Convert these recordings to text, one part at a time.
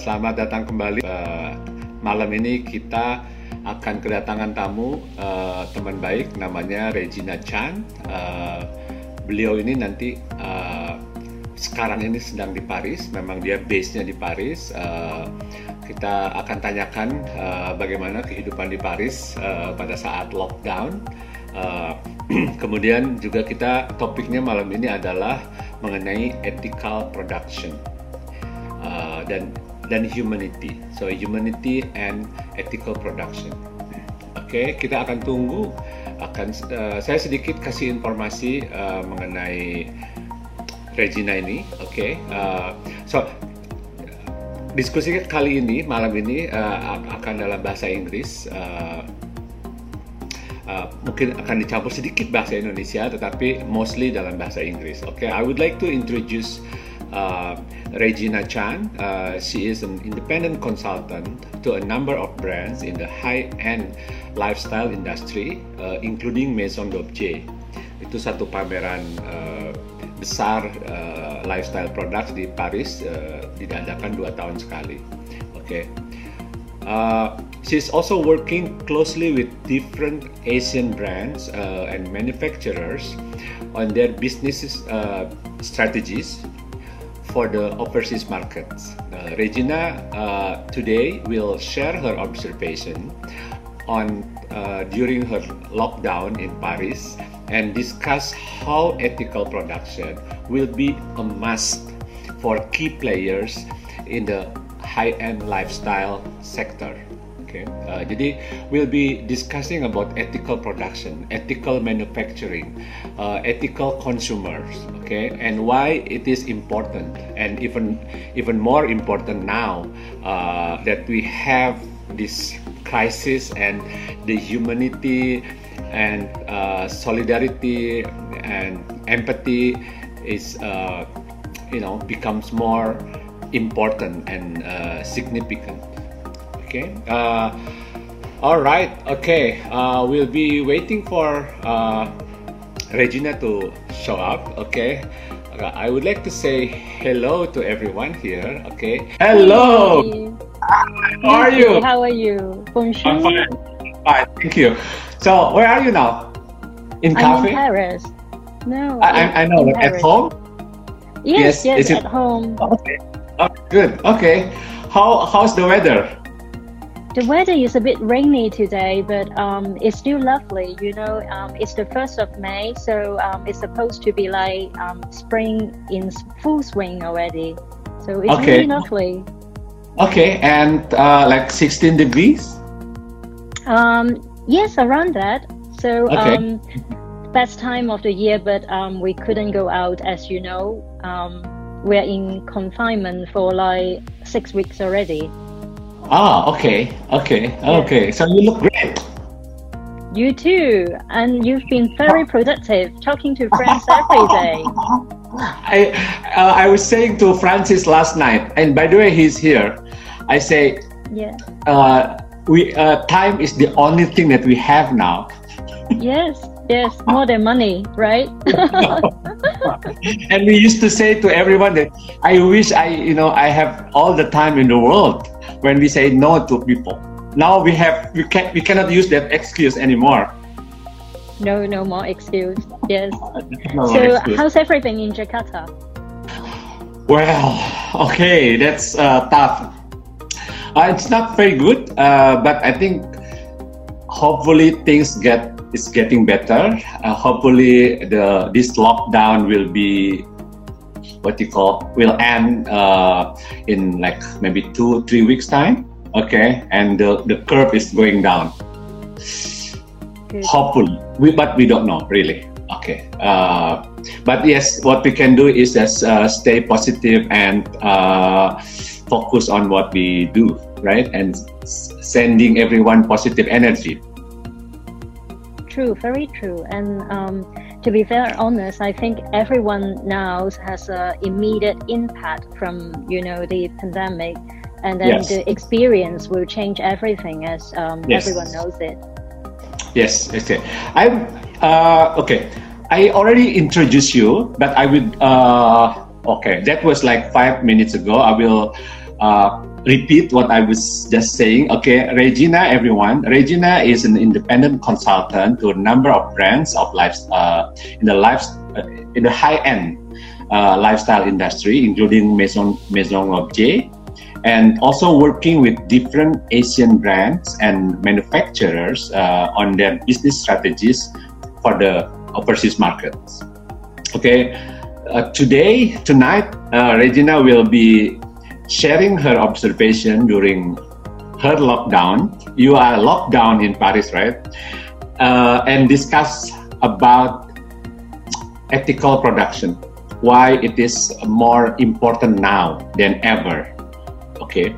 selamat datang kembali. Uh, malam ini kita akan kedatangan tamu uh, teman baik namanya Regina Chan. Uh, beliau ini nanti uh, sekarang ini sedang di Paris. Memang dia base-nya di Paris. Uh, kita akan tanyakan uh, bagaimana kehidupan di Paris uh, pada saat lockdown. Uh, kemudian juga kita topiknya malam ini adalah mengenai ethical production uh, dan dan humanity. So humanity and ethical production. Oke, okay, kita akan tunggu. Akan uh, saya sedikit kasih informasi uh, mengenai Regina ini. Oke, okay. uh, so diskusi kali ini malam ini uh, akan dalam bahasa Inggris. Uh, Uh, mungkin akan dicampur sedikit bahasa Indonesia, tetapi mostly dalam bahasa Inggris. Okay, I would like to introduce Regina Chan. Uh, she is an independent consultant to a number of brands in the high-end lifestyle industry, uh, including Maison d'Objet. Itu satu pameran uh, besar uh, lifestyle products di Paris, uh, diadakan dua tahun sekali. Oke. Okay. Uh, she's also working closely with different Asian brands uh, and manufacturers on their business uh, strategies for the overseas markets. Uh, Regina uh, today will share her observation on uh, during her lockdown in Paris and discuss how ethical production will be a must for key players in the high-end lifestyle sector. Okay, uh, jadi we'll be discussing about ethical production, ethical manufacturing, uh, ethical consumers. Okay, and why it is important, and even even more important now uh, that we have this crisis and the humanity and uh, solidarity and empathy is uh, you know becomes more important and uh, significant. Okay. Uh, all right. Okay. Uh, we'll be waiting for uh, Regina to show up. Okay. Uh, I would like to say hello to everyone here. Okay. Hello. Hey. How are you? How are you? Bonjour. I'm fine. Fine. Thank you. So, where are you now? In I'm in Paris. No. I, I, I know. in At home? Yes, Yes, yes, is it- at home. Okay. Oh, good. Okay. How how's the weather? The weather is a bit rainy today, but um, it's still lovely. You know, um, it's the first of May, so um, it's supposed to be like um, spring in full swing already. So it's Okay. really lovely. Okay, and uh, like 16 degrees? Um, yes, around that. So Okay. um, best time of the year, but um, we couldn't go out, as you know. Um, we're in confinement for like six weeks already. Ah, okay, okay, okay. So you look great. You too, and you've been very productive, talking to friends every day. I uh, I was saying to Francis last night, and by the way, he's here. I say, Yeah. uh, we uh, time is the only thing that we have now. Yes. Yes. More than money, right? and we used to say to everyone that I wish I, you know, I have all the time in the world when we say no to people. Now we have, we can, we cannot use that excuse anymore. no, no more excuse. Yes. No So, excuse. how's everything in Jakarta? Well, okay, that's uh, tough. Uh, it's not very good, uh, but I think hopefully things get it's getting better. Uh, hopefully the this lockdown will be what you call will end uh, in like maybe two three weeks time. Okay, and the, the curve is going down. Good. Hopefully, we but we don't know really. Okay, uh, but yes, what we can do is just uh, stay positive and uh, focus on what we do, right? And sending everyone positive energy. True, very true. And um, to be very honest, I think everyone now has a immediate impact from you know the pandemic, and then Yes. the experience will change everything as um, Yes. everyone knows it. Yes, okay. I'm uh, okay. I already introduced you, but I would. Uh, okay, that was like five minutes ago. I will uh, repeat what I was just saying. Okay, Regina, everyone. Regina is an independent consultant to a number of brands of life uh, in the life uh, in the high end uh, lifestyle industry, including Maison Maison Objet, and also working with different Asian brands and manufacturers uh, on their business strategies for the overseas markets. Okay, uh, today, tonight, uh, Regina will be sharing her observation during her lockdown. You are locked down in Paris, right? Uh, and discuss about ethical production, why it is more important now than ever. Okay,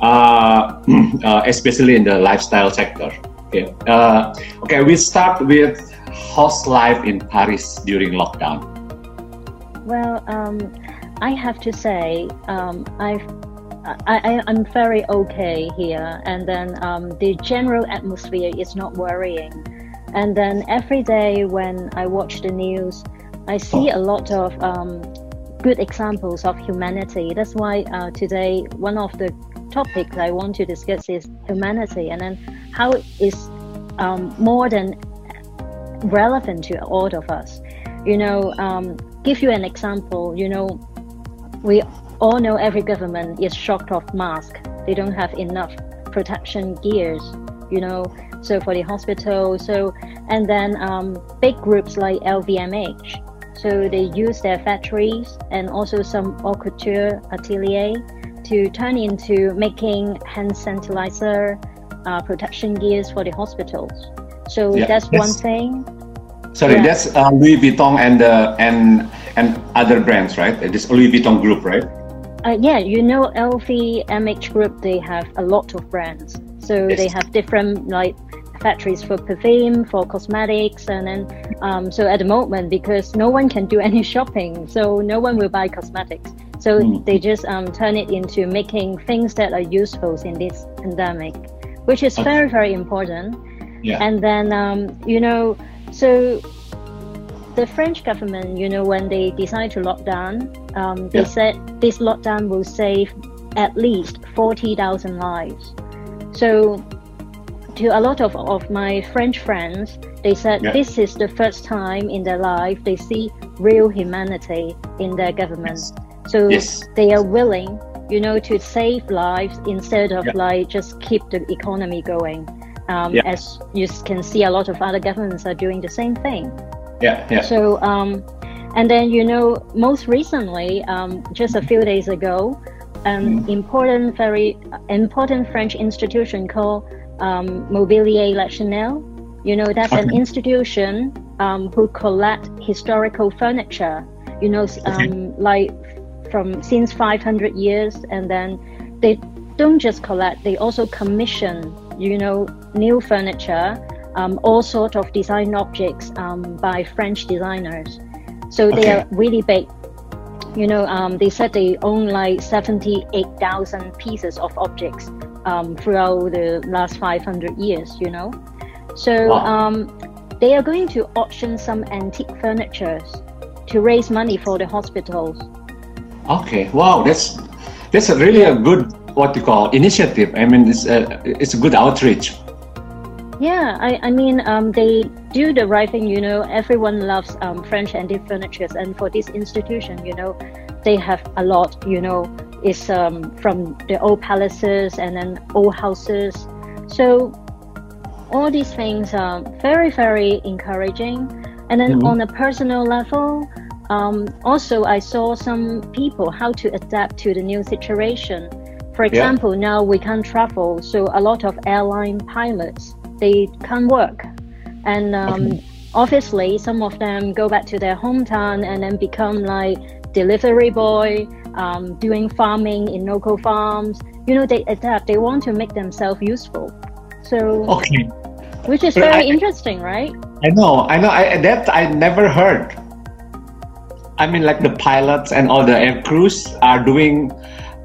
uh, uh, especially in the lifestyle sector. Okay, uh, okay. We start with host life in Paris during lockdown. Well, um, I have to say, um, I've I, am very okay here, and then um, the general atmosphere is not worrying. And then every day when I watch the news, I see a lot of um, good examples of humanity. That's why uh, today one of the topics I want to discuss is humanity, and then how it is um, more than relevant to all of us. You know, um, give you an example. You know, we all know every government is shocked of mask. They don't have enough protection gears. You know, so for the hospital. So and then um, big groups like LVMH. So they use their factories and also some haute couture atelier to turn into making hand sanitizer, uh, protection gears for the hospitals. So yeah, that's, that's one thing. Sorry, yeah. that's uh, Louis Vuitton and uh, and and other brands, right? This Louis Vuitton group, right? Uh, yeah, you know, LV, MH group. They have a lot of brands, so yes. they have different like factories for perfume, for cosmetics, and then um, so at the moment because no one can do any shopping, so no one will buy cosmetics. So mm. they just um, turn it into making things that are useful in this pandemic, which is okay. very very important. Yeah. And then um, you know so the French government, you know, when they decide to lock down, um, they yeah. said this lockdown will save at least 40,000 lives. So to a lot of, of my French friends, they said yeah. this is the first time in their life they see real humanity in their government. Yes. So yes. they are willing, you know, to save lives instead of yeah. like just keep the economy going. Um. As you can see, a lot of other governments are doing the same thing. Yeah, yeah. So, um, and then you know, most recently, um, just a few days ago, an mm. important, very important French institution called um, Mobilier National. You know, that's okay. an institution um, who collect historical furniture. You know, okay. Um, like from since 500 years, and then they don't just collect; they also commission you know, new furniture, um, all sort of design objects um, by French designers. So they are really big. You know, um, they said they own like 78,000 pieces of objects um, throughout the last 500 years, you know. So wow. Um, they are going to auction some antique furniture to raise money for the hospitals. Okay, wow, that's that's a really a good what you call initiative. I mean, it's a, it's a good outreach. Yeah, I, I mean, um, they do the right thing. You know, everyone loves um, French and antique furniture, and for this institution, you know, they have a lot. You know, it's um, from the old palaces and then old houses. So all these things are very, very encouraging. And then mm-hmm. on a personal level, um, also I saw some people how to adapt to the new situation for example, yeah. now we can't travel, so a lot of airline pilots they can't work, and um, obviously some of them go back to their hometown and then become like delivery boy, um, doing farming in local farms. You know, they adapt. They want to make themselves useful. So okay, which is but very I, interesting, right? I know, I know. I, that I never heard. I mean, like the pilots and all the air crews are doing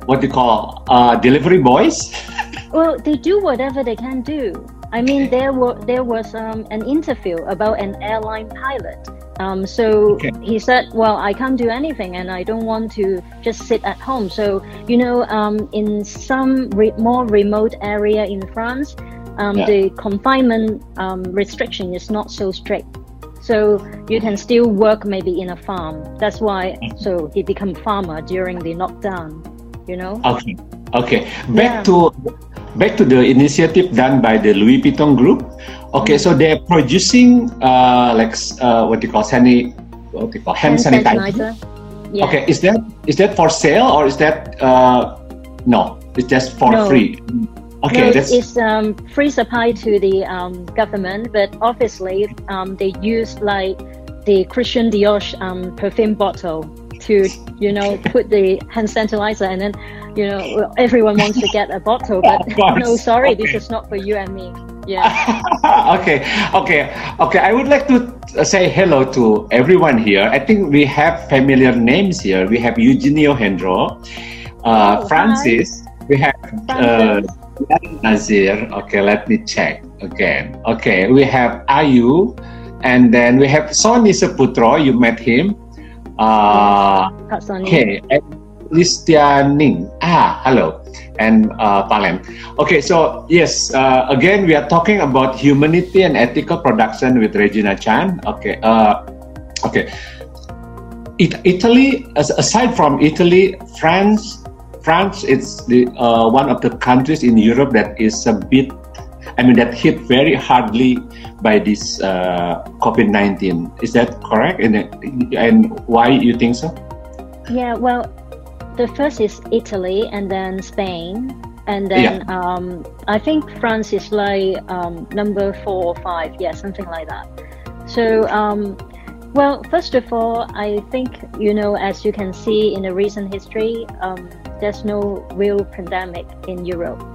what you call uh, delivery boys? well, they do whatever they can do. I mean, there were there was um, an interview about an airline pilot. Um, so Okay. he said, "Well, I can't do anything, and I don't want to just sit at home." So you know, um, in some re- more remote area in France, um, Yeah. the confinement um, restriction is not so strict. So you can still work maybe in a farm. That's why. So he become farmer during the lockdown. You know. Okay. Okay. Back Yeah. to back to the initiative done by the Louis Vuitton Group. Okay, so they're producing uh, like uh, what do you call sanit what do you call hand, sanitizer. Yeah. Okay, is that is that for sale or is that uh, no? It's just for No. free. Okay, no, that's it's um, free supply to the um, government, but obviously um, they use like the Christian Dior um, perfume bottle to, you know, put the hand sanitizer, and then, you know, everyone wants to get a bottle, but no, sorry, Okay. this is not for you and me. Yeah. okay, okay, okay. I would like to uh, say hello to everyone here. I think we have familiar names here. We have Eugenio Hendro, uh, Oh, Francis. We have uh, Nazir. Okay, let me check again. Okay, we have Ayu, and then we have Sony Seputro. You met him. Uh, you. Okay, and Listianing. Ah, hello, and uh, Palem. Okay, so yes, uh, again we are talking about humanity and ethical production with Regina Chan. Okay, uh, okay. It, Italy, aside from Italy, France, France, is the uh, one of the countries in Europe that is a bit, I mean, that hit very hardly by this uh, COVID nineteen. Is that correct? And and why you think so? Yeah, well, the first is Italy and then Spain. And then um, I think France is like um, number four or five. Yeah, something like that. So, um, well, first of all, I think, you know, as you can see in the recent history, um, there's no real pandemic in Europe.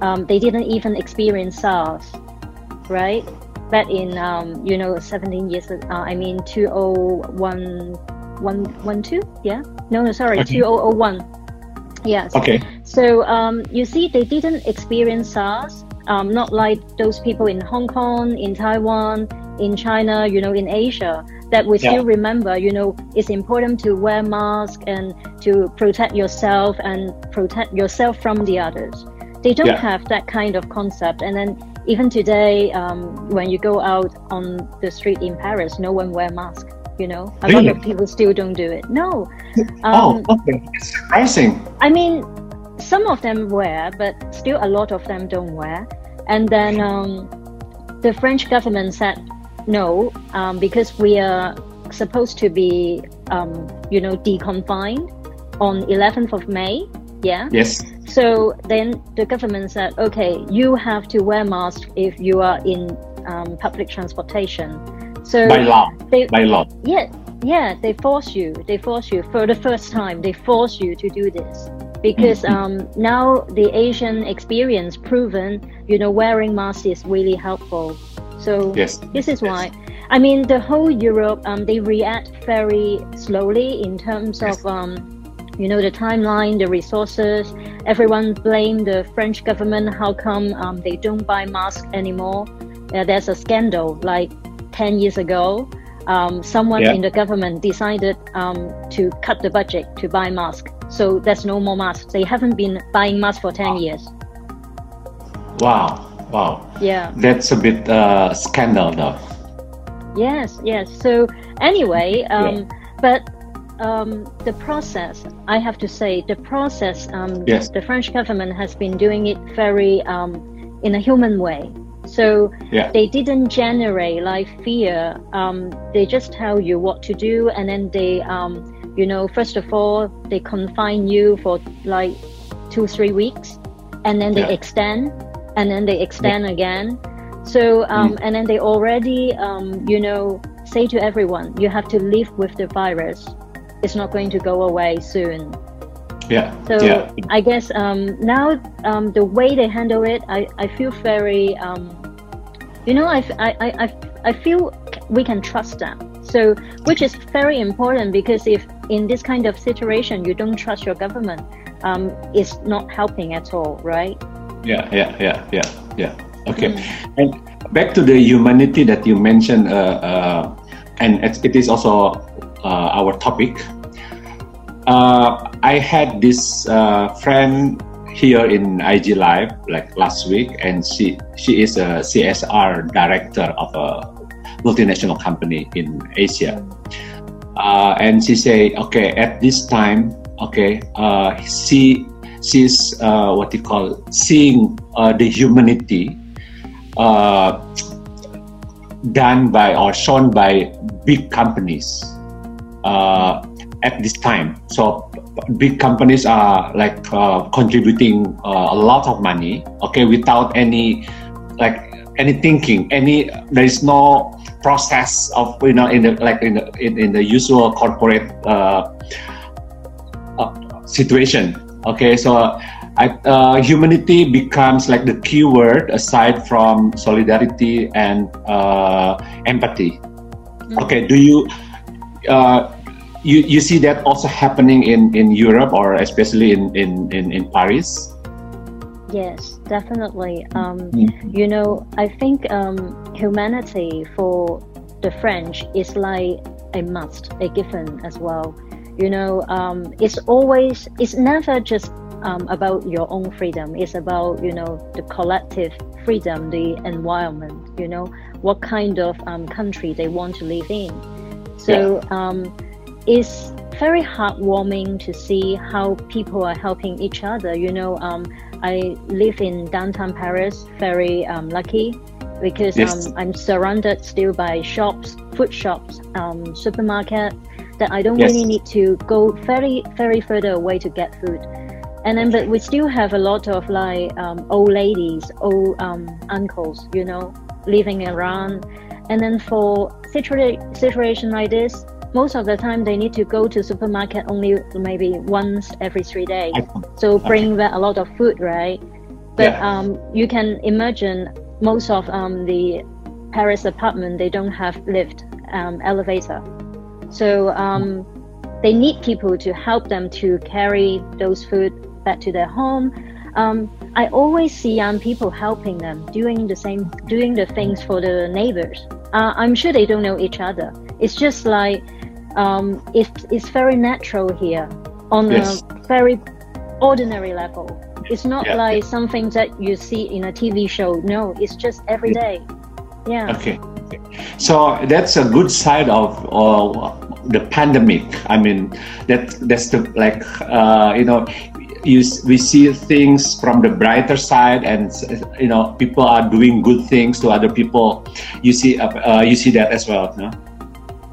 Um, they didn't even experience SARS, right? Back in, um, you know, 17 years, uh, I mean, 2001, one, one, two? Yeah? No, no, sorry, Okay. 2001. Yes. Okay. So um, you see, they didn't experience SARS, um, not like those people in Hong Kong, in Taiwan, in China, you know, in Asia, that we Yeah. still remember, you know, it's important to wear mask and to protect yourself and protect yourself from the others. They don't Yeah. have that kind of concept. And then even today, um, when you go out on the street in Paris, no one wear mask. You know, a lot of people still don't do it. No. oh, Um, okay. It's surprising. I mean, some of them wear, but still a lot of them don't wear. And then um, the French government said no, um, because we are supposed to be, um, you know, deconfined on 11th of May. Yeah. Yes. So then the government said, okay, you have to wear mask if you are in um, public transportation. So By law. they, By law. yeah, yeah, they force you. They force you for the first time. They force you to do this because Mhm. um, now the Asian experience proven, you know, wearing masks is really helpful. So Yes. this is Yes. why. I mean, the whole Europe, um, they react very slowly in terms Yes. of, um, you know, the timeline, the resources. Everyone blame the French government. How come um, they don't buy masks anymore? Uh, there's a scandal like 10 years ago. Um, someone Yeah. in the government decided um, to cut the budget to buy masks. So there's no more masks. They haven't been buying masks for 10 years. Wow. Wow. Yeah. That's a bit uh, scandal, though. Yes, yes. So anyway, um, but um, the process, I have to say, the process, um, Yes. the French government has been doing it very um, in a human way. So Yeah. they didn't generate like fear. Um, they just tell you what to do, and then they, um, you know, first of all, they confine you for like two, three weeks, and then they Yeah. extend, and then they extend again. So, um, and then they already, um, you know, say to everyone, you have to live with the virus. It's not going to go away soon. Yeah. So yeah. I guess um, now um, the way they handle it, I, I feel very, um, you know, I, I, I, I- feel we can trust them. So, which is very important because if in this kind of situation you don't trust your government, um, it's not helping at all, right? Yeah, yeah, yeah, yeah, yeah. Okay. Mm. And back to the humanity that you mentioned, uh, uh, and it is also our topic. Uh, I had this uh, friend here in IG Live like last week, and she she is a CSR director of a multinational company in Asia. Uh, and she say, okay, at this time, okay, uh, she she's uh, what you call seeing uh, the humanity uh, done by or shown by big companies uh, at this time. So big companies are like uh, contributing uh, a lot of money, okay, without any like any thinking, any there is no process of you know in the like in the, in, in the usual corporate uh, uh, situation. Okay, so I, uh, humanity becomes like the key word aside from solidarity and uh, empathy. Mm-hmm. Okay, do you uh, you you see that also happening in in Europe or especially in in in, in Paris? Yes, definitely. Um, mm-hmm. You know, I think um, humanity for the French is like a must, a given as well. You know, um, it's always, it's never just um, about your own freedom. It's about, you know, the collective freedom, the environment, you know, what kind of um, country they want to live in. So yeah. um, it's very heartwarming to see how people are helping each other. You know, um, I live in downtown Paris, very um, lucky because yes. um, I'm surrounded still by shops, food shops, um, supermarket that I don't yes. really need to go very, very further away to get food. And then, but we still have a lot of like um, old ladies, old um, uncles, you know, living around. And then for situa- situation like this, most of the time they need to go to supermarket only maybe once every three days. So bring back a lot of food, right? But yeah. um, you can imagine most of um, the Paris apartment they don't have lift, um, elevator. So um, they need people to help them to carry those food back to their home. I always see young people helping them, doing the same, doing the things for the neighbors. Uh, I'm sure they don't know each other. It's just like um, it, it's very natural here on yes. a very ordinary level. It's not yeah. like something that you see in a TV show. No, it's just every day. Yeah. Okay. So that's a good side of uh, the pandemic. I mean, that that's the like uh, you know, you we see things from the brighter side, and you know, people are doing good things to other people. You see, uh, uh you see that as well, no?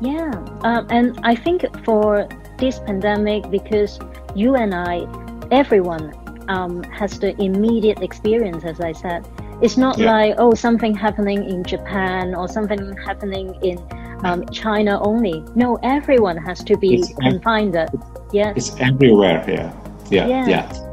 Yeah, um, and I think for this pandemic, because you and I, everyone um, has the immediate experience, as I said. It's not yeah. like, oh, something happening in Japan or something happening in um, China only. No, everyone has to be it's confined. Ev- yes. It's everywhere. Yeah. Yeah. Yeah. yeah.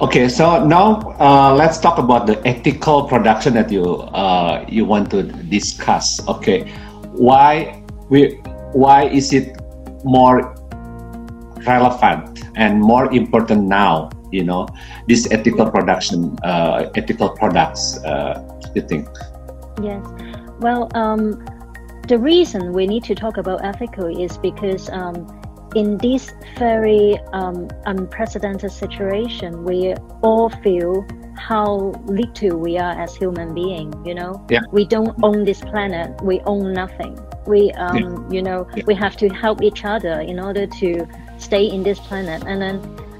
Okay, so now uh, let's talk about the ethical production that you uh, you want to discuss. Okay, why we why is it more relevant and more important now you know this ethical production uh, ethical products uh, you think yes well um, the reason we need to talk about ethical is because um, in this very um, unprecedented situation we all feel how little we are as human beings you know yeah. we don't own this planet we own nothing we um, yeah. you know yeah. we have to help each other in order to stay in this planet and then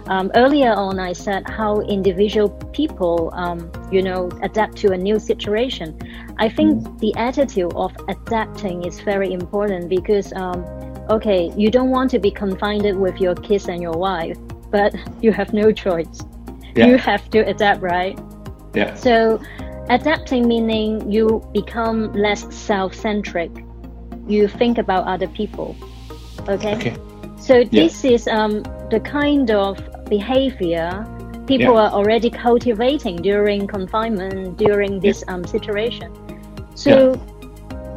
um, earlier on i said how individual people um, you know adapt to a new situation i think mm. the attitude of adapting is very important because um, okay you don't want to be confined with your kids and your wife but you have no choice yeah. you have to adapt right yeah so adapting meaning you become less self-centric you think about other people. Okay. Okay. So this yeah. is um, the kind of behavior people yeah. are already cultivating during confinement, during this um, situation. So yeah.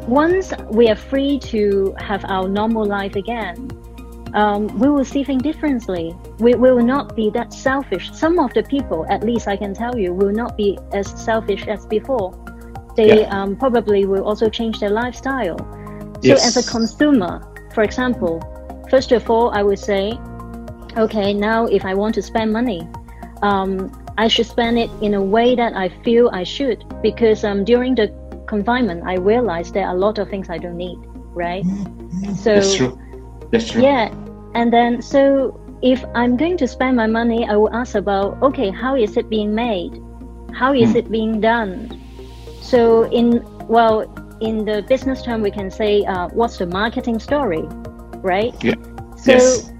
Once we are free to have our normal life again, um, we will see things differently. We, we will not be that selfish. Some of the people, at least I can tell you, will not be as selfish as before. They um, probably will also change their lifestyle So yes. as a consumer, for example, first of all, I would say, okay, now if I want to spend money, um, I should spend it in a way that I feel I should because um, during the confinement, I realized there are a lot of things I don't need, right? So that's true. That's true. Yeah, and then so if I'm going to spend my money, I will ask about okay, how is it being made? How is hmm. it being done? So in well, in the business term, we can say uh, what's the marketing story, right? Yeah. So yes.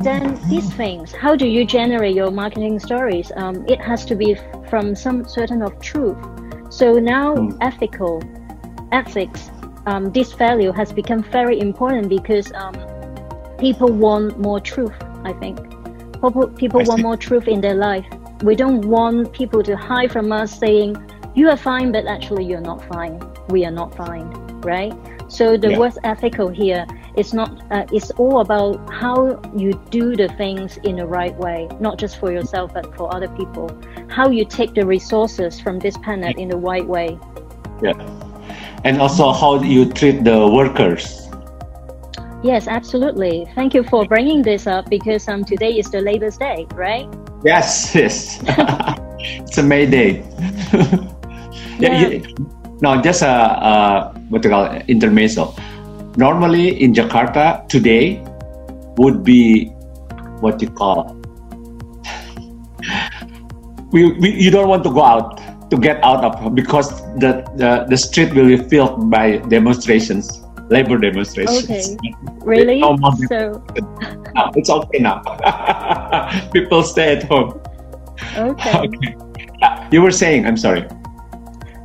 then these things, how do you generate your marketing stories? Um, it has to be from some certain of truth. So now mm. ethical, ethics, um, this value has become very important because um, people want more truth I think. People, people want more truth in their life. We don't want people to hide from us saying, you are fine, but actually you're not fine. We are not fine, right? So the yeah. word ethical here is not, uh, it's all about how you do the things in the right way, not just for yourself, but for other people. How you take the resources from this planet in the right way. Yeah. And also how you treat the workers Yes, absolutely. Thank you for bringing this up because um, today is the Labor's Day, right? Yes, yes. it's a May Day. yeah. yeah. No, just a, a what you call it, intermezzo. Normally in Jakarta today would be what you call. we, we you don't want to go out to get out of because the, the, the street will be filled by demonstrations labor demonstrations. Okay. Really? No so no, it's okay now. People stay at home. Okay. okay. You were saying, I'm sorry.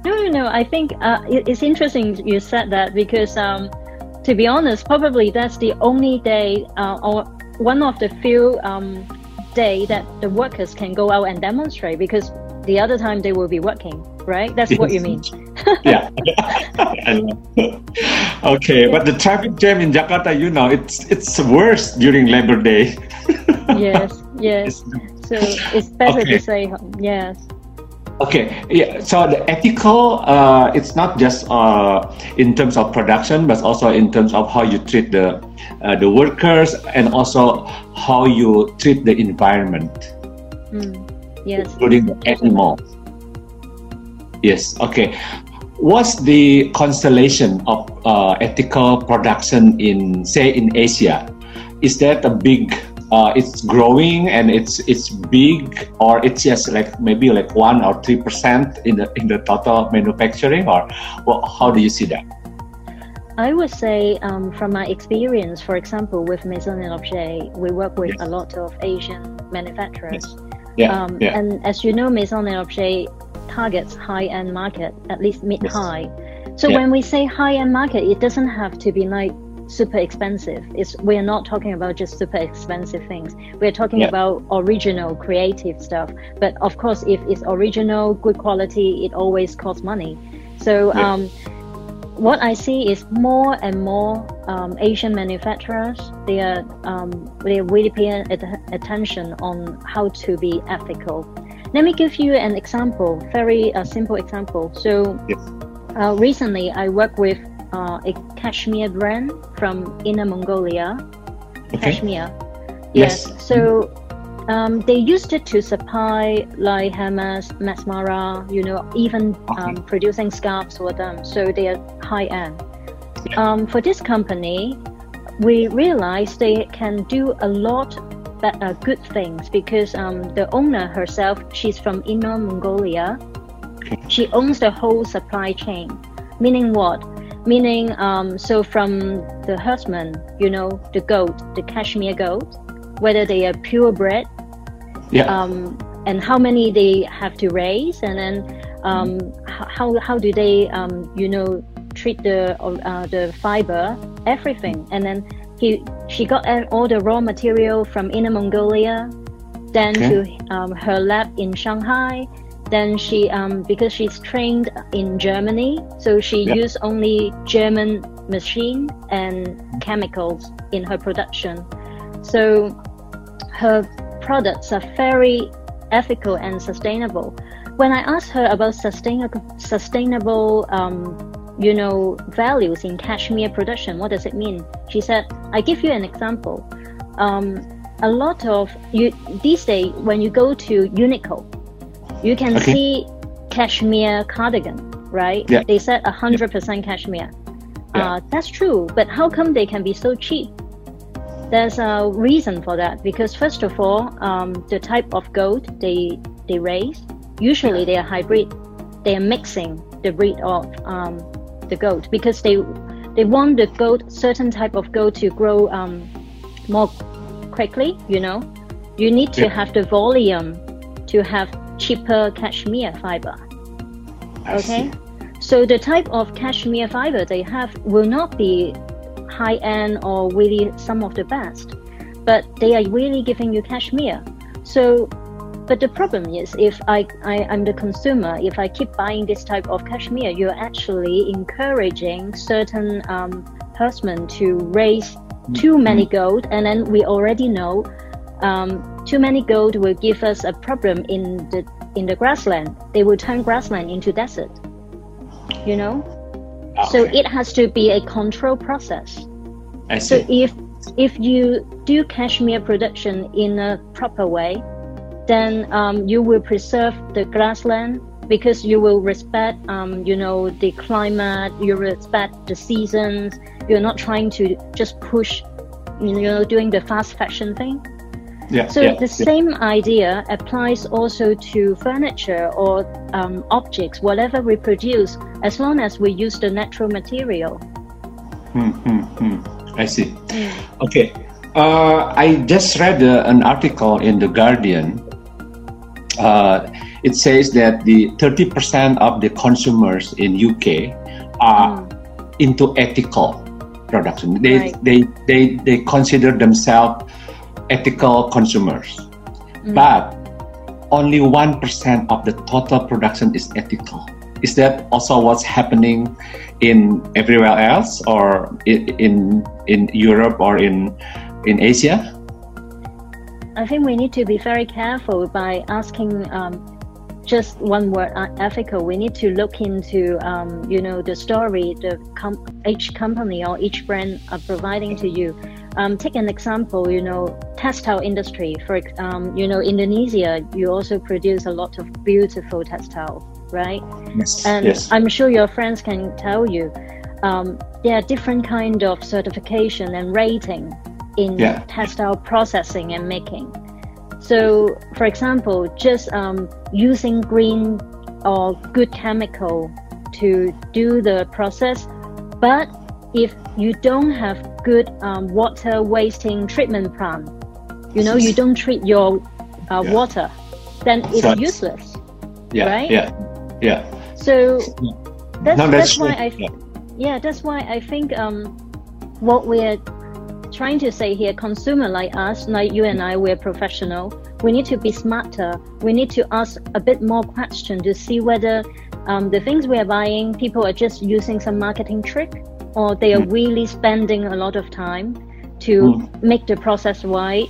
No, no, no. I think uh, it's interesting you said that because, um, to be honest, probably that's the only day uh, or one of the few um, day that the workers can go out and demonstrate because the other time they will be working, right? That's yes. what you mean. yeah. okay, but the traffic jam in Jakarta, you know, it's it's worse during Labor Day. yes, yes. So it's better okay. to say yes. Okay, yeah. So the ethical, uh, it's not just uh, in terms of production, but also in terms of how you treat the uh, the workers and also how you treat the environment. Mm. Yes, including the animals. Yes. Okay what's the constellation of uh, ethical production in say in asia is that a big uh, it's growing and it's it's big or it's just like maybe like one or three percent in the in the total manufacturing or well, how do you see that I would say, um, from my experience, for example, with Maison et Objet, we work with yes. a lot of Asian manufacturers. Yes. Yeah, um, yeah. And as you know, Maison et Objet targets high-end market, at least mid-high. Yes. So yeah. when we say high-end market, it doesn't have to be like super expensive. It's we're not talking about just super expensive things. We're talking yeah. about original, creative stuff. But of course, if it's original, good quality, it always costs money. So yeah. um, what I see is more and more um, Asian manufacturers they are um, they are really paying attention on how to be ethical let me give you an example, very uh, simple example. So yes. uh, recently I worked with uh, a cashmere brand from Inner Mongolia. Okay. Cashmere. Yes. yes. So um, they used it to supply like Hermes, Max Mara, you know, even okay. um, producing scarves for them. So they are high end. Um, for this company, we realized they can do a lot but uh, good things because um, the owner herself, she's from Inner Mongolia. She owns the whole supply chain. Meaning what? Meaning, um, so from the herdsman, you know, the goat, the cashmere goat, whether they are purebred, yeah. um, and how many they have to raise, and then um, how, how do they, um, you know, treat the uh, the fiber, everything, and then he she got all the raw material from Inner Mongolia, then okay. to um, her lab in Shanghai. Then she, um, because she's trained in Germany, so she yep. used only German machine and chemicals in her production. So her products are very ethical and sustainable. When I asked her about sustainable sustainable um, you know, values in cashmere production. What does it mean? She said, I give you an example. Um, a lot of you these days when you go to Uniqlo, you can okay. see cashmere cardigan, right? Yeah. They said hundred percent cashmere. Yeah. Uh, that's true, but how come they can be so cheap? There's a reason for that because first of all, um, the type of goat they they raise usually they are hybrid. They are mixing the breed of um, the goat because they they want the goat certain type of goat to grow um, more quickly. You know, you need to yeah. have the volume to have cheaper cashmere fiber. Okay, so the type of cashmere fiber they have will not be high end or really some of the best, but they are really giving you cashmere. So but the problem is, if I, I am the consumer, if I keep buying this type of cashmere, you're actually encouraging certain um, herdsmen to raise too many mm-hmm. goat, and then we already know um, too many goat will give us a problem in the in the grassland. They will turn grassland into desert. You know, okay. so it has to be a control process. I see. So if if you do cashmere production in a proper way, then um, you will preserve the grassland because you will respect, um, you know, the climate, you respect the seasons. You're not trying to just push, you know, doing the fast fashion thing. Yeah, so yeah, the yeah. same idea applies also to furniture or um, objects, whatever we produce, as long as we use the natural material. Hmm, hmm, hmm. I see. Okay. Uh, I just read uh, an article in the Guardian uh, it says that the 30% of the consumers in UK are mm. into ethical production. They, right. they, they, they consider themselves ethical consumers. Mm. But only 1% of the total production is ethical. Is that also what's happening in everywhere else or in, in Europe or in, in Asia? I think we need to be very careful by asking um, just one word uh, ethical. We need to look into um, you know the story the com- each company or each brand are providing to you. Um, take an example, you know, textile industry. For um, you know, Indonesia, you also produce a lot of beautiful textile, right? Yes. And yes. I'm sure your friends can tell you um, there are different kind of certification and rating in yeah. textile processing and making. So, for example, just um, using green or good chemical to do the process, but if you don't have good um, water wasting treatment plant, you know, you don't treat your uh, yeah. water, then it's so, useless. Yeah, right? yeah, yeah. So that's, no, that's, that's why I yeah. yeah. that's why I think um, what we're trying to say here, consumer like us, like you and I, we're professional. We need to be smarter. We need to ask a bit more question to see whether um, the things we are buying, people are just using some marketing trick, or they are mm. really spending a lot of time to mm. make the process right.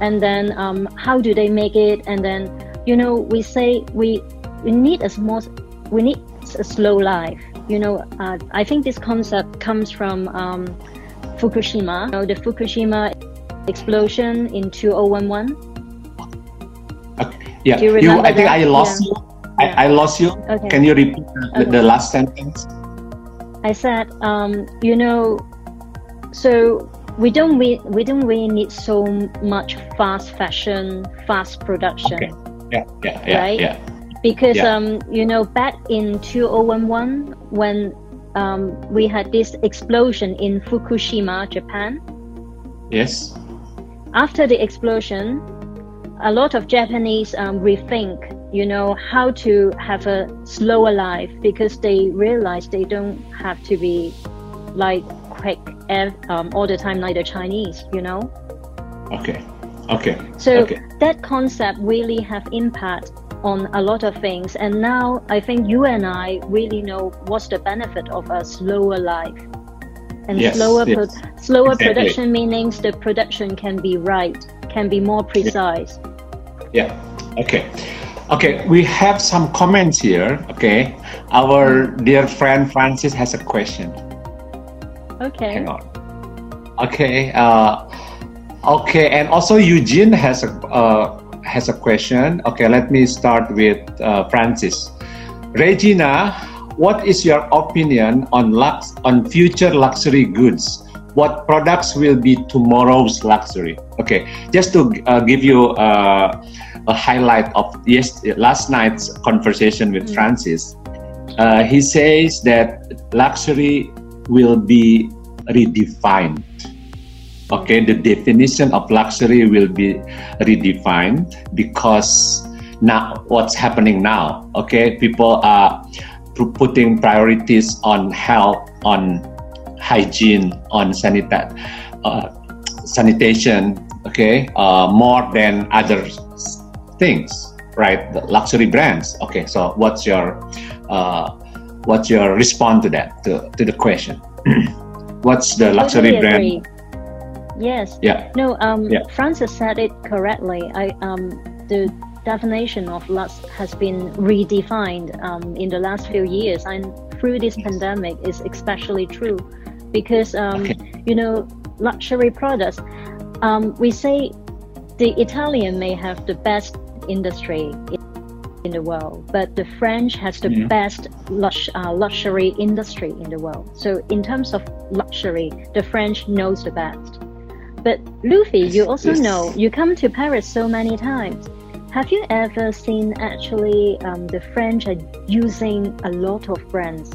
And then um, how do they make it? And then you know we say we we need a small, we need a slow life. You know, uh, I think this concept comes from. Um, Fukushima, you know, the Fukushima explosion in 2011. Okay. Yeah, you, you I think I lost yeah. you. I, yeah. I lost you. Okay. Can you repeat the, okay. the last sentence? I said, um, you know, so we don't we, we don't really need so much fast fashion, fast production. Okay. Yeah, yeah, yeah, right? yeah. Because yeah. um, you know, back in 2011, when um, we had this explosion in Fukushima, Japan. Yes. After the explosion, a lot of Japanese um, rethink, you know, how to have a slower life because they realize they don't have to be like quick um, all the time like the Chinese, you know. Okay. Okay. So okay. that concept really have impact on a lot of things. And now I think you and I really know what's the benefit of a slower life. And yes, slower yes. pro- slower exactly. production means the production can be right, can be more precise. Yeah. yeah. Okay. Okay, we have some comments here. Okay, our dear friend Francis has a question. Okay. Hang on. Okay. Uh, okay, and also Eugene has a uh, has a question. Okay, let me start with uh, Francis. Regina, what is your opinion on lux on future luxury goods? What products will be tomorrow's luxury? Okay, just to uh, give you uh, a highlight of yes last night's conversation with Mm. Francis. Uh, he says that luxury will be redefined. Okay, the definition of luxury will be redefined because now what's happening now? Okay, people are pu- putting priorities on health, on hygiene, on sanita- uh, sanitation. Okay, uh, more than other s- things, right? The luxury brands. Okay, so what's your uh, what's your response to that to, to the question? what's the luxury Totally brand? agree. Yes. Yeah. No, um, Yeah. Francis said it correctly. I um, the definition of lux has been redefined um, in the last few years, and through this pandemic is especially true, because um, Okay. you know luxury products. Um, we say the Italian may have the best industry in, in the world, but the French has the Yeah. best lux, uh, luxury industry in the world. So in terms of luxury, the French knows the best. But Luffy, you also Yes. know you come to Paris so many times. Have you ever seen actually um, the French are using a lot of brands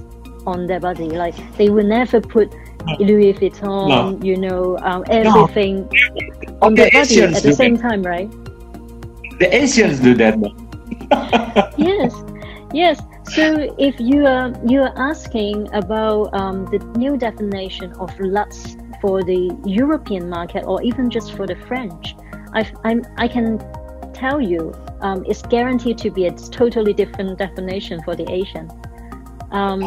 on their body? Like they will never put Louis Vuitton, No. you know, um, everything on Okay, their body at the same time, right? The Asians do that. yes yes. So if you are you are asking about um, the new definition of lux for the european market or even just for the french i I'm, i can tell you um, it's guaranteed to be a totally different definition for the asian. Um,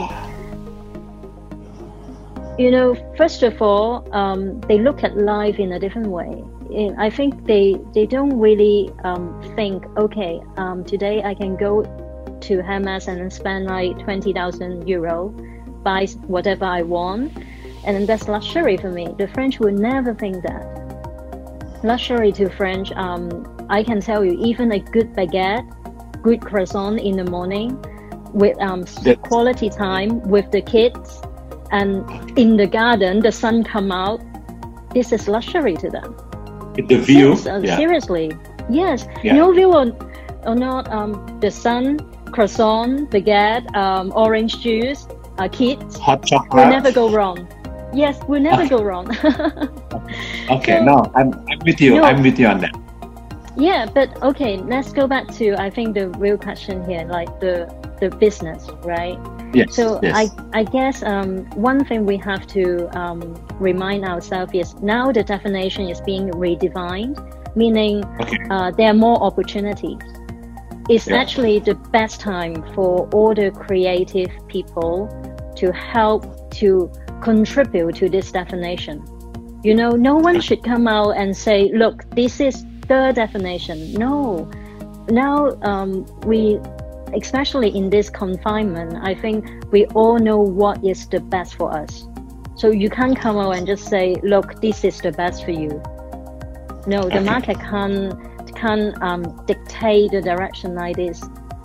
you know first of all um, they look at life in a different way I think they they don't really um, think okay um, today I can go to Hermes and spend like twenty thousand euro buy whatever I want and that's luxury for me. The French would never think that. Luxury to French um, I can tell you even a good baguette good croissant in the morning with um, quality time with the kids and in the garden the sun come out this is luxury to them The view. Yes, uh, yeah. seriously. Yes. Yeah. No view or, or not um, the sun, croissant, baguette, um, orange juice, uh, kids. Hot chocolate will never go wrong. Yes, we'll never Okay. go wrong. Okay, So- no, I'm, I'm with you. No. I'm with you on that. yeah, but okay, let's go back to I think the real question here, like the the business, right? Yes. So yes. I, I guess um, one thing we have to um, remind ourselves is now the definition is being redefined, meaning Okay. uh, there are more opportunities. It's Yeah. actually the best time for all the creative people to help to contribute to this definition. You know, no one should come out and say, look, this is the definition. No. Now um, we especially in this confinement, I think we all know what is the best for us. So you can't come out and just say, "Look, this is the best for you." No, the Okay. market can't can't um, dictate the direction like this.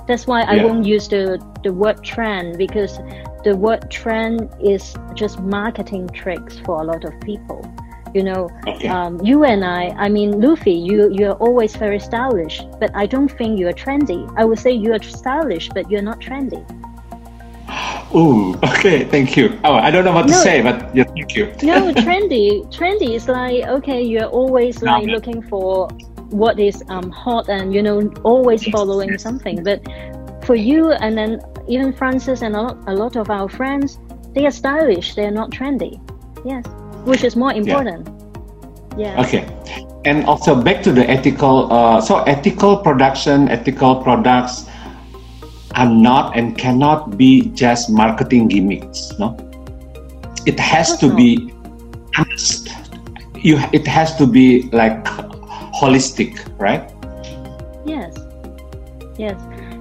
That's why I Yeah. won't use the the word trend because the word trend is just marketing tricks for a lot of people. You know, Okay. um, you and I, I mean, Luffy, you you're always very stylish, but I don't think you're trendy. I would say you're stylish, but you're not trendy. Ooh, okay, thank you. Oh, I don't know what to No. say, but yeah, thank you. No, trendy, trendy is like okay, you're always like no. looking for what is um hot and you know always following something. But for you and then even Francis and a lot, a lot of our friends, they are stylish. They are not trendy. Yes, which is more important. Yeah. Okay. And also back to the ethical. Uh, so ethical production, ethical products are not and cannot be just marketing gimmicks. No, it has to be honest. You, it has to be like holistic, right? Yes, yes.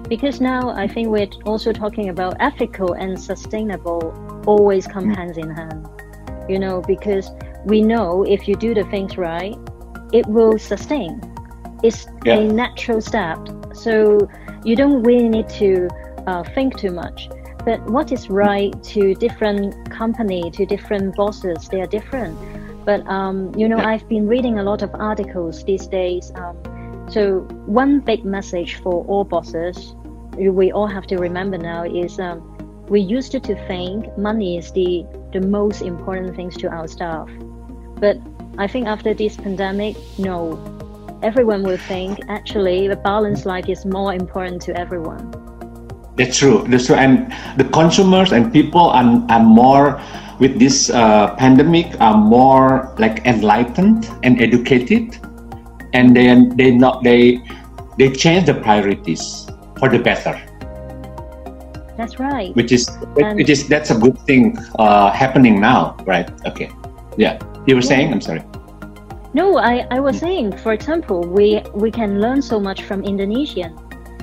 because now I think we're also talking about ethical and sustainable always come Mm. hands in hand. You know, because we know if you do the things right, it will sustain. It's Yeah. a natural step. So you don't really need to uh, think too much. But what is right to different company, to different bosses, they are different. But um, you know, Yeah. I've been reading a lot of articles these days. Um, so one big message for all bosses, we all have to remember now is um, we used to, think money is the the most important things to our staff, but I think after this pandemic, no, everyone will think actually the balanced life is more important to everyone. That's true. That's true. And the consumers and people are, are more with this uh, pandemic are more like enlightened and educated, and then they not they they change the priorities for the better, That's right. which is And- which is that's a good thing uh, happening now, right? Okay. Yeah. You were saying. I'm sorry. No, I, I was saying, for example, we, we can learn so much from Indonesian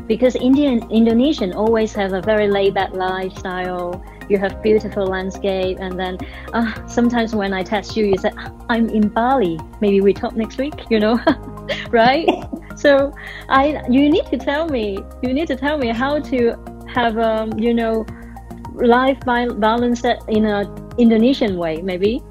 because Indian Indonesian always have a very laid back lifestyle. You have beautiful landscape, and then uh, sometimes when I text you, you say I'm in Bali. Maybe we talk next week. You know, right? so I you need to tell me. You need to tell me how to have um you know life balance in a Indonesian way, maybe.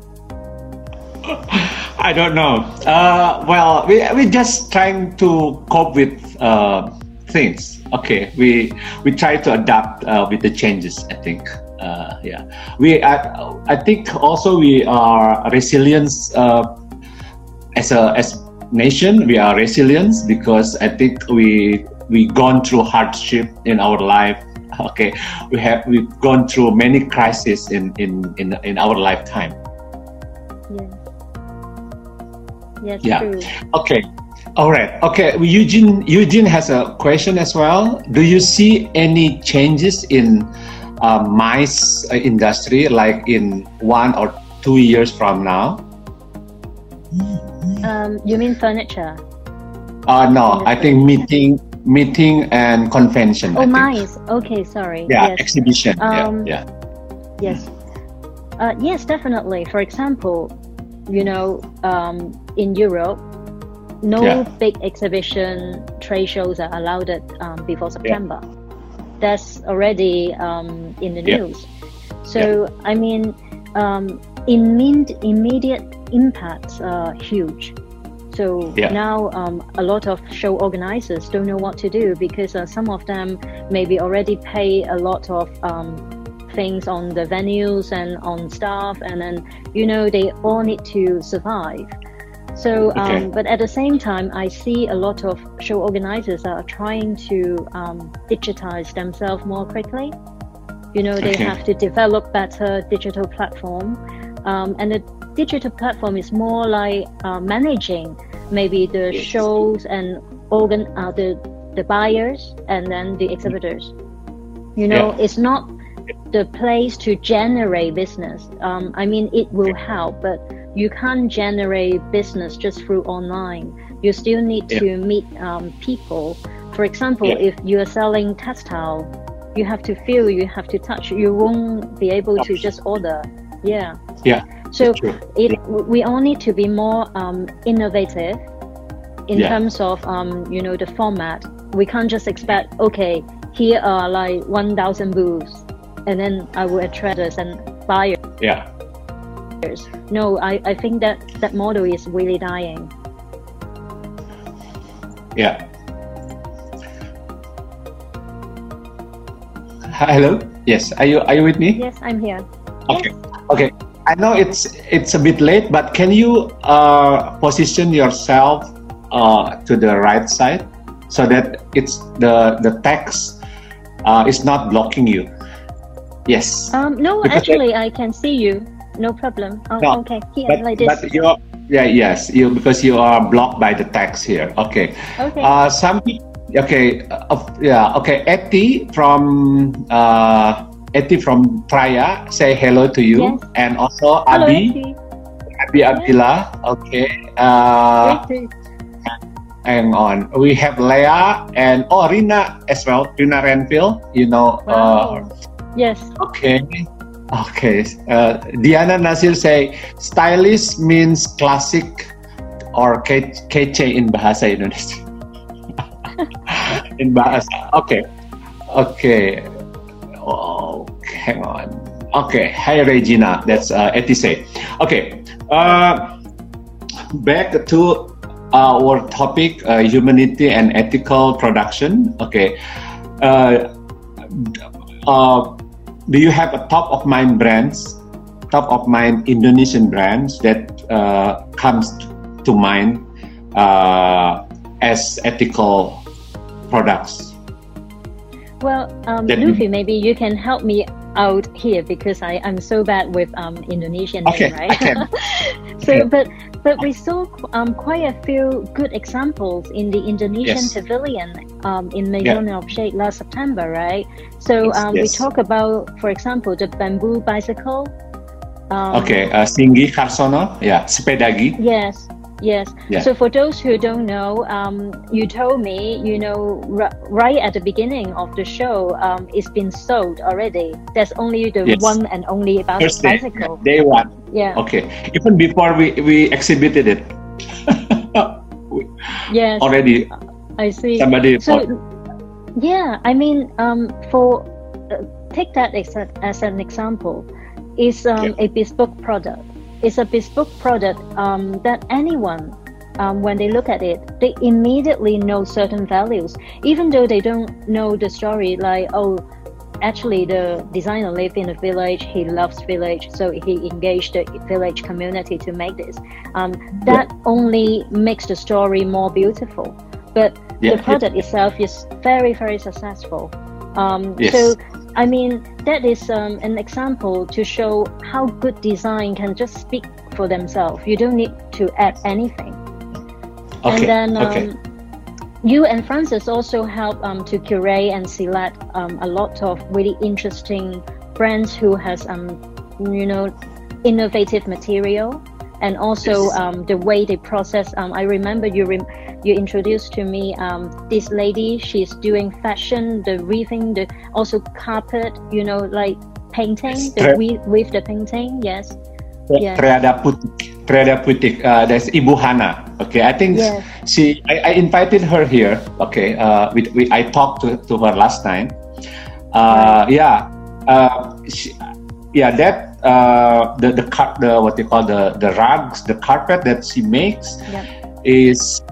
I don't know. Uh, well, we we just trying to cope with uh, things. Okay, we we try to adapt uh, with the changes. I think. Uh, yeah, we. I, I think also we are resilient uh, as a as nation. We are resilient because I think we we gone through hardship in our life. Okay, we have we've gone through many crises in in in, in our lifetime. Yes. Yes, Yeah. true. Okay. All right. Okay. Eugene Eugene has a question as well. Do you see any changes in uh, MICE industry, like in one or two years from now? Um, you mean furniture? Uh, no, I think meeting, meeting and convention. Oh, MICE. Okay, sorry. Yeah, yes, exhibition. Um, yeah, yes, uh, yes, definitely. For example, you know, um, in Europe, no Yeah. big exhibition trade shows are allowed at, um, before September. Yeah. That's already um, in the Yeah. news. So I mean, um, imme- immediate impacts are huge. So Yeah. now um, a lot of show organizers don't know what to do because uh, some of them maybe already pay a lot of um, things on the venues and on staff, and then you know they all need to survive. So, um, Okay. but at the same time, I see a lot of show organizers are trying to um, digitize themselves more quickly. You know, they Okay. have to develop better digital platform, um, and the digital platform is more like uh, managing maybe the shows and organ uh, the the buyers and then the exhibitors. You know, Yeah. it's not the place to generate business. Um, I mean, it will help, but you can't generate business just through online. You still need Yeah. to meet um, people. For example, Yeah. if you are selling textile, you have to feel, you have to touch. You won't be able to just order. Yeah. Yeah, So it we all need to be more um, innovative in Yeah. terms of um, you know the format. We can't just expect okay, here are like one thousand booths, and then I will attract us and buyers. Yeah. No, I, I think that that model is really dying. Yeah. Hello. Yes. Are you Are you with me? Yes, I'm here. Okay. Okay. I know it's it's a bit late, but can you uh, position yourself uh, to the right side so that it's the the text uh, is not blocking you? Yes. Um, no, Because actually, I can see you. No problem. Oh, No, okay, here but, like this. but you're yeah yes you because you are blocked by the text here. Okay. okay. Uh, some okay, uh, yeah, okay. Eti from uh, Eti from Traya say hello to you, Yes. and also Hello, Abi, Eti. Abi Abdillah. Okay, uh, hang on. We have Leah and oh Rina as well. Rina Renville. You know. Wow. Uh, yes. Okay. Okay. Uh, Diana Nasir say stylish means classic or kece in bahasa Indonesia. in bahasa. Okay. Okay. Oh, hang on. Okay. Hi Regina. That's uh, Etise. Okay. Uh, back to our topic, uh, humanity and ethical production. Okay. Uh, uh, do you have a top of mind brands, top of mind Indonesian brands that uh, comes to mind uh, as ethical products? Well, um, Luffy, maybe you can help me out here because I, I'm so bad with um, Indonesian okay, name, right? so, but but we saw um, quite a few good examples in the Indonesian yes. pavilion um, in Maison yeah. et Objet last September, right? So um, yes. we talk about, for example, the bamboo bicycle. Um, okay, uh, Singgih Kartono, yeah, Spedagi. Yes, Yes. Yeah. So for those who don't know, um, you told me, you know, r- right at the beginning of the show, um, it's been sold already. There's only the yes. one and only about First day, bicycle. Day one. Yeah. Okay. Even before we, we exhibited it. yes. Already. I see. Somebody. So, yeah, I mean, um, for uh, take that as, a, as an example, is um, yeah. a bespoke product it's a bespoke product um, that anyone, um, when they look at it, they immediately know certain values, even though they don't know the story. Like, oh, actually, the designer lived in a village. He loves village, so he engaged the village community to make this. Um, that yeah. only makes the story more beautiful. But yeah, the product yeah. itself is very, very successful. Um, yes. So I mean, that is um, an example to show how good design can just speak for themselves. You don't need to add anything. Okay. And then um, okay. you and Francis also help um, to curate and select um, a lot of really interesting brands who has, um, you know, innovative material and also yes. um, the way they process. Um, I remember you re- you introduced to me um, this lady. She's doing fashion, the weaving, the also carpet. You know, like painting, the weave with the painting. Yes. Yes. Triada Putik, Triada Putik. Uh, that's Ibu Hana. Okay, I think yes. she. I, I, invited her here. Okay, uh, we, we I talked to, to her last time. Uh, right. Yeah, uh, she, yeah, that uh, the the car, the what they call the the rugs, the carpet that she makes yep. is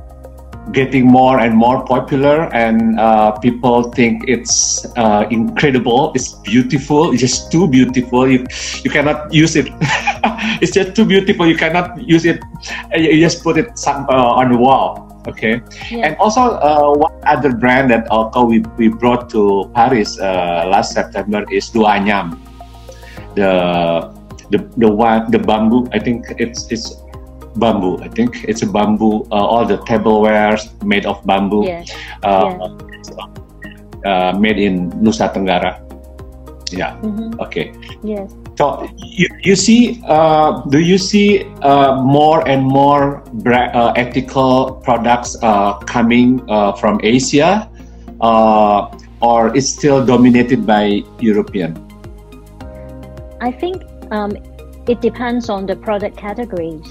getting more and more popular, and uh, people think it's uh, incredible. It's beautiful. It's just too beautiful. You you cannot use it. it's just too beautiful. You cannot use it. You just put it some, uh, on the wall. Okay, yeah. and also uh, one other brand that also we, we brought to Paris uh, last September is Du'Anyam the the the one the bamboo. I think it's it's bamboo. I think it's a bamboo. Uh, all the tablewares made of bamboo. Yeah. Uh, yeah. Uh, made in Nusa Tenggara. Yeah. Mm-hmm. Okay. Yes. So you, you see, uh, do you see uh, more and more bra- uh, ethical products uh, coming uh, from Asia, uh, or it's still dominated by European? I think um, it depends on the product categories.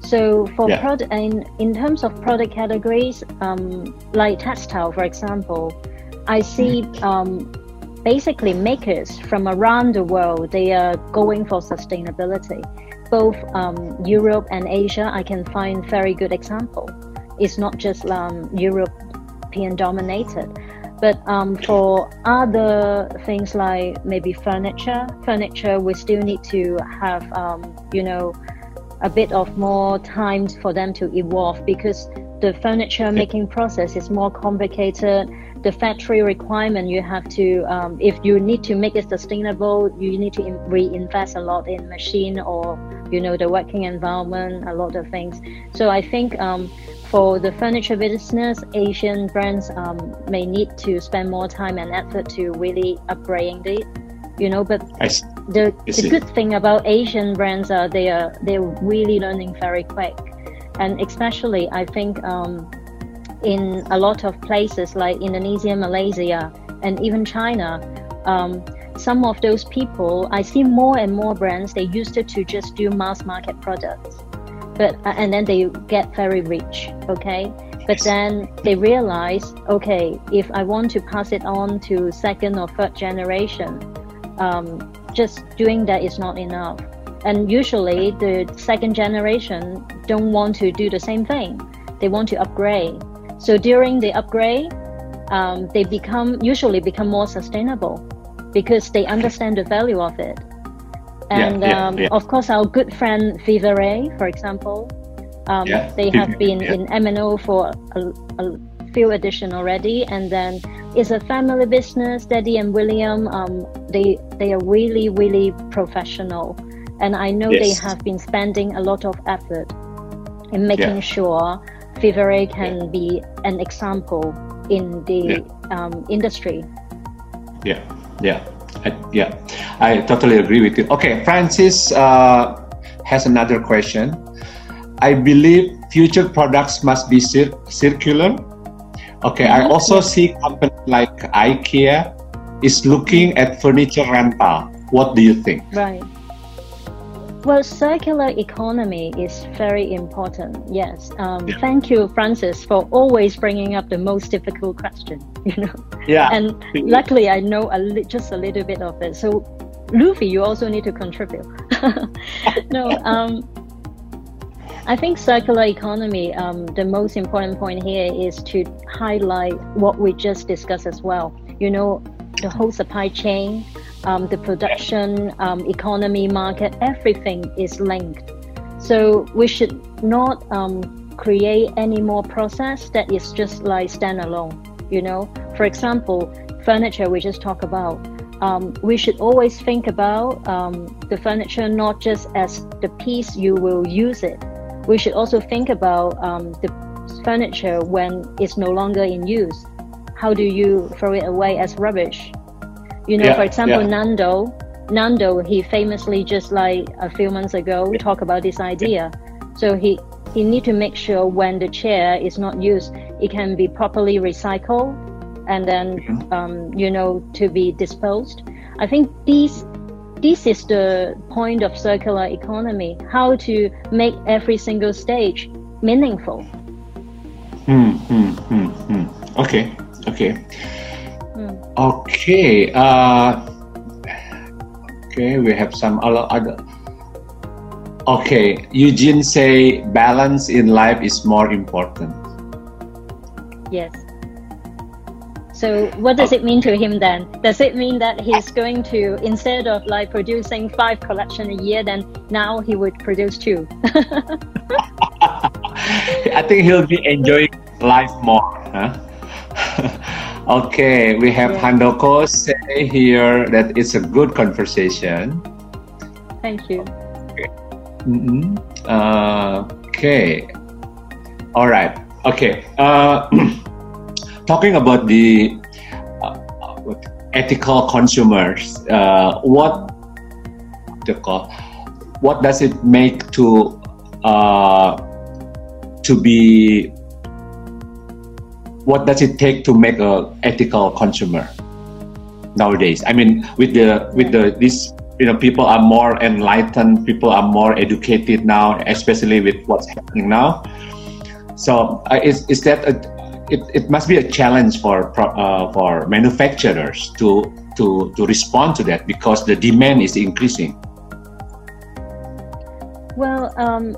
So for yeah. product in, in terms of product categories, um, like textile, for example, I see mm-hmm. um, basically makers from around the world. They are going for sustainability. Both um, Europe and Asia, I can find very good example. It's not just um, European dominated. But um, for other things like maybe furniture, furniture we still need to have um, you know a bit of more time for them to evolve because the furniture making process is more complicated. The factory requirement you have to um, if you need to make it sustainable, you need to reinvest a lot in machine or you know the working environment, a lot of things. So I think um, for the furniture business, Asian brands um, may need to spend more time and effort to really upgrading it. You know, but the the good thing about Asian brands are they are they're really learning very quick, and especially I think um, in a lot of places like Indonesia, Malaysia, and even China, um, some of those people, I see more and more brands, they used to, to just do mass market products. But, uh, and then they get very rich, okay? But then they realize, okay, if I want to pass it on to second or third generation, um, just doing that is not enough. And usually the second generation don't want to do the same thing. They want to upgrade. So during the upgrade, um, they become usually become more sustainable because they understand the value of it. And yeah, um, yeah. of course, our good friend Vivere, for example, um, they have been in M&O for a, a few edition already, and then it's a family business. Daddy and William, um, they they are really really professional, and I know they have been spending a lot of effort in making Yeah. sure Vivere can be an example in the um, industry. Yeah, yeah, I, yeah. I totally agree with you. Okay, Francis uh, has another question. I believe future products must be cir- circular. Okay, I Mhm. also see companies like IKEA is looking at furniture rental. What do you think? Right. Well, circular economy is very important. Yes. Um, Yeah. Thank you, Francis, for always bringing up the most difficult question. You know, Yeah, and luckily I know a li- just a little bit of it. So, Luffy, you also need to contribute. no. Um, I think circular economy. Um, the most important point here is to highlight what we just discussed as well. You know, the whole supply chain, um, the production, um, economy, market, everything is linked. So we should not um, create any more process that is just like standalone. You know, for example, furniture we just talked about. Um, we should always think about um, the furniture not just as the piece you will use it. We should also think about um, the furniture when it's no longer in use. How do you throw it away as rubbish? You know, Yeah, for example, yeah. Nando, Nando, he famously just like a few months ago talked about this idea. So he he need to make sure when the chair is not used, it can be properly recycled and then Mhm. um, you know to be disposed. I think these this is the point of circular economy: how to make every single stage meaningful. Hmm, hmm, hmm, hmm. Okay, okay. Hmm. Okay. Uh, okay, we have some other. other. Okay, Eugene say balance in life is more important. Yes. So what does it mean to him then? Does it mean that he's going to instead of like producing five collection a year, then now he would produce two? I think he'll be enjoying life more. Huh? Okay, we have Yeah. Handoko say here that it's a good conversation. Thank you. Mhm. Uh, okay. All right. Okay. Uh, talking about the uh, uh, ethical consumers, uh, what the call, what does it make to uh, to be what does it take to make a ethical consumer nowadays? I mean, with the with the this you know people are more enlightened, people are more educated now, especially with what's happening now. So uh, is is that a, it, it must be a challenge for uh, for manufacturers to to to respond to that because the demand is increasing. Well, um,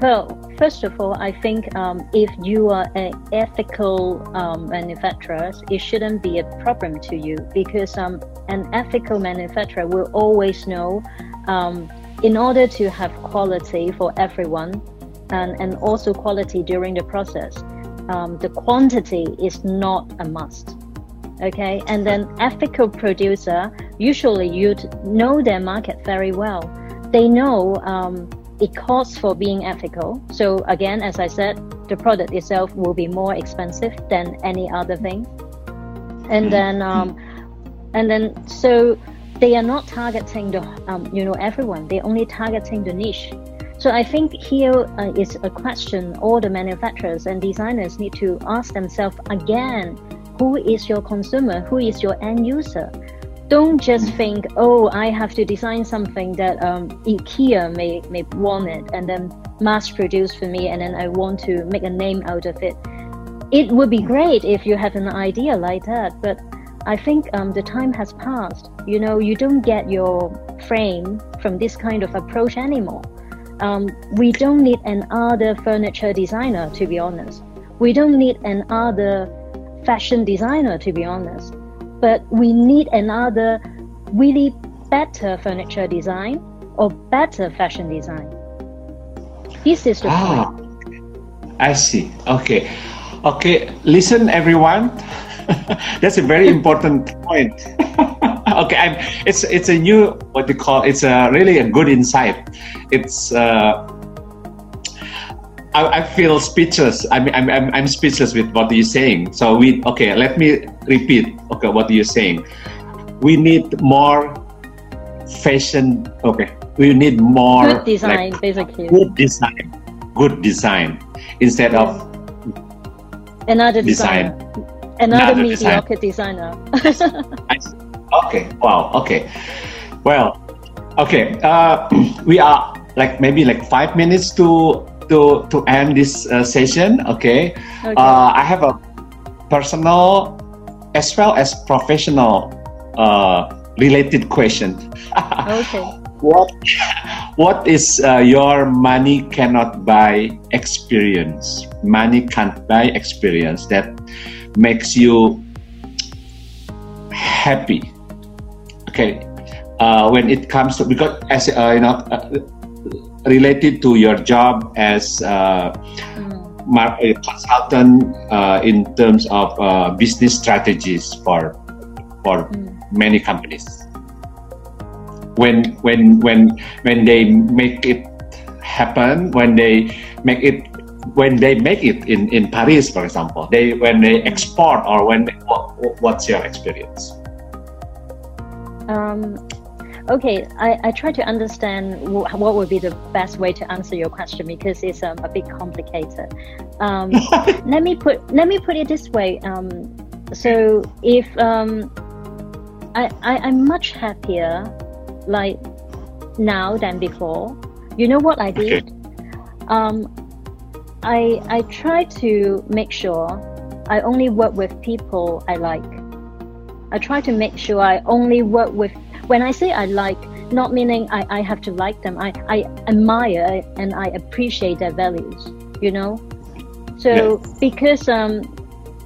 well, first of all, I think um, if you are an ethical um, manufacturer, it shouldn't be a problem to you because um, an ethical manufacturer will always know um, in order to have quality for everyone and, and also quality during the process, um, the quantity is not a must. Okay, and then ethical producer usually you know their market very well. They know um, it costs for being ethical. So again, as I said, the product itself will be more expensive than any other thing. And Mm. then, um, and then, so they are not targeting the, um, you know, everyone. They're only targeting the niche. So I think here uh, is a question all the manufacturers and designers need to ask themselves again: Who is your consumer? Who is your end user? Don't just think, oh, I have to design something that um, IKEA may may want it, and then mass produce for me, and then I want to make a name out of it. It would be great if you have an idea like that, but I think um, the time has passed. You know, you don't get your frame from this kind of approach anymore. Um, we don't need another furniture designer, to be honest. We don't need another fashion designer, to be honest. But we need another really better furniture design or better fashion design. This is the ah, point. I see. Okay. Okay. Listen, everyone. That's a very important point. okay, I'm, it's it's a new what you call it's a really a good insight. It's uh, I, I feel speechless. I'm, I'm I'm I'm speechless with what you're saying. So we okay. Let me repeat. Okay, what you're saying. We need more fashion. Okay, we need more good design, like, basically. Good design. Good design instead of another design. Another, another mediocre designer. okay. Wow. Okay. Well. Okay. Uh, we are like maybe like five minutes to to to end this uh, session. Okay. okay. Uh, I have a personal as well as professional uh, related question. okay. What what is uh, your money cannot buy experience? Money can't buy experience that makes you happy. Okay, uh, when it comes to because as uh, you know uh, related to your job as uh, mm. a consultant uh, in terms of uh, business strategies for for mm. many companies. When when when when they make it happen, when they make it when they make it in, in Paris, for example, they when they export or when what, what's your experience? Um, okay, I, I try to understand what, what would be the best way to answer your question because it's um, a bit complicated. Um, let me put let me put it this way. Um, so if um, I, I I'm much happier like now than before. You know what I did? Um, I I try to make sure I only work with people I like. I try to make sure I only work with when I say I like, not meaning I, I have to like them. I, I admire and I appreciate their values, you know? So yeah. because um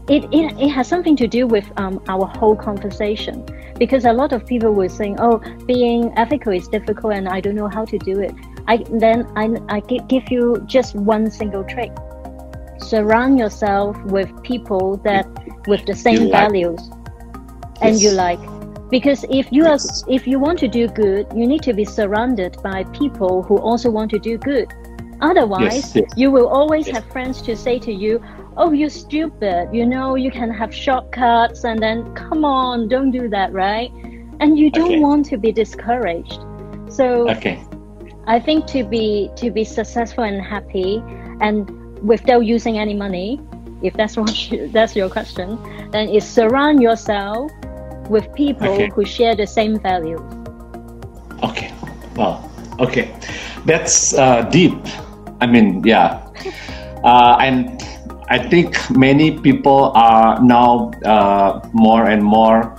it, it, it has something to do with um, our whole conversation because a lot of people were saying, oh, being ethical is difficult and I don't know how to do it. I then I, I give you just one single trick. Surround yourself with people that with the same like. values and yes. you like. Because if you are if you want to do good, you need to be surrounded by people who also want to do good. Otherwise, yes, yes. you will always have friends to say to you, "Oh, you're stupid. You know, you can have shortcuts and then come on, don't do that, right?" And you don't okay. want to be discouraged. So okay I think to be to be successful and happy and without using any money, if that's what you, that's your question, then is surround yourself with people okay. who share the same values. Okay. Well, okay. That's uh, deep. I mean, yeah. Uh, and I think many people are now uh, more and more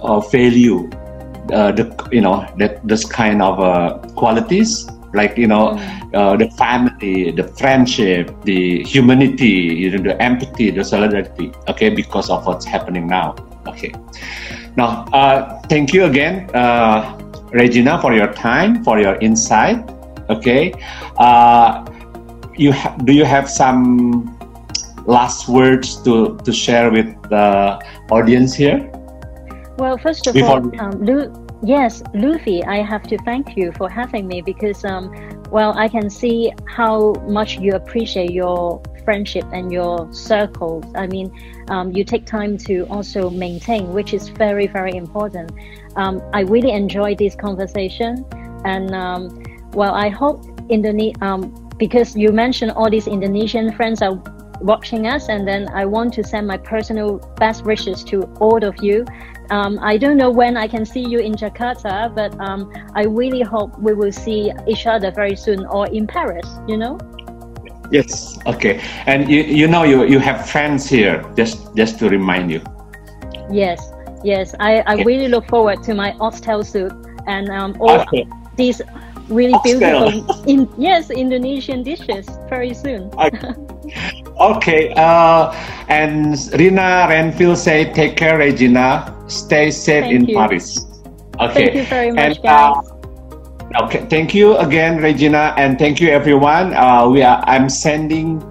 uh, value uh, the you know that this kind of uh, qualities like you know mm. uh, the family the friendship the humanity you know the empathy the solidarity okay because of what's happening now okay. Now uh, thank you again uh, regina for your time for your insight okay. Uh, you ha- do you have some last words to to share with the audience here? Well, first of Before all, um, Lu- yes, Luffy, I have to thank you for having me because, um, well, I can see how much you appreciate your friendship and your circles. I mean, um, you take time to also maintain, which is very, very important. Um, I really enjoyed this conversation, and um, well, I hope Indonesia, um, because you mentioned all these Indonesian friends are watching us, and then I want to send my personal best wishes to all of you. Um, I don't know when I can see you in Jakarta, but um, I really hope we will see each other very soon or in Paris, you know? Yes. Okay. And you, you know you, you have friends here, just just to remind you. Yes. Yes. I, I okay. really look forward to my oxtail soup and um, all okay. these really beautiful in, yes Indonesian dishes very soon. Okay. Okay, uh, and Rina Renfield say, take care, Regina. Stay safe thank in you. Paris. Okay. Thank you very much, and, guys. Uh, okay, thank you again, Regina, and thank you, everyone. Uh, we are. I'm sending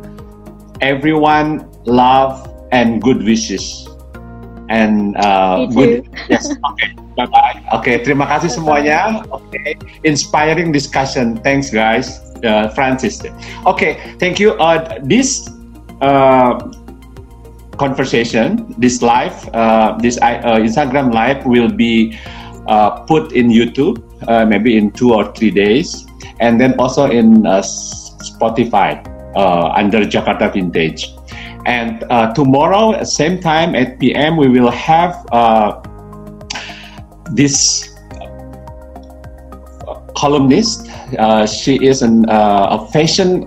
everyone love and good wishes. And uh, good. Yes. Okay. Bye bye. Okay. Terima kasih semuanya. Okay. Inspiring discussion. Thanks, guys. Uh, Francis. Okay. Thank you. Uh, this uh, conversation, this live, uh, this uh, Instagram live will be uh, put in YouTube uh, maybe in two or three days, and then also in uh, Spotify under Jakarta Vintage. And tomorrow, same time at PM, we will have this columnist. she is an, a fashion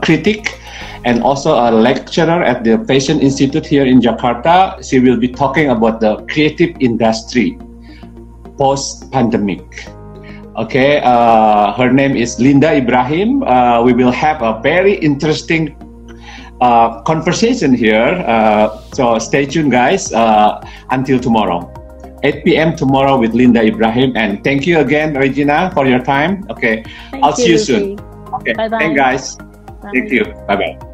critic and also a lecturer at the Fashion Institute here in Jakarta. She will be talking about the creative industry post pandemic. Okay, uh, her name is Linda Ibrahim. Uh, we will have a very interesting uh, conversation here. Uh, so stay tuned, guys, uh, until tomorrow. 8 p.m. tomorrow with Linda Ibrahim. And thank you again, Regina, for your time. Okay, thank I'll you, see you soon. Okay, bye bye. Thank guys. Bye. Thank you. Bye bye.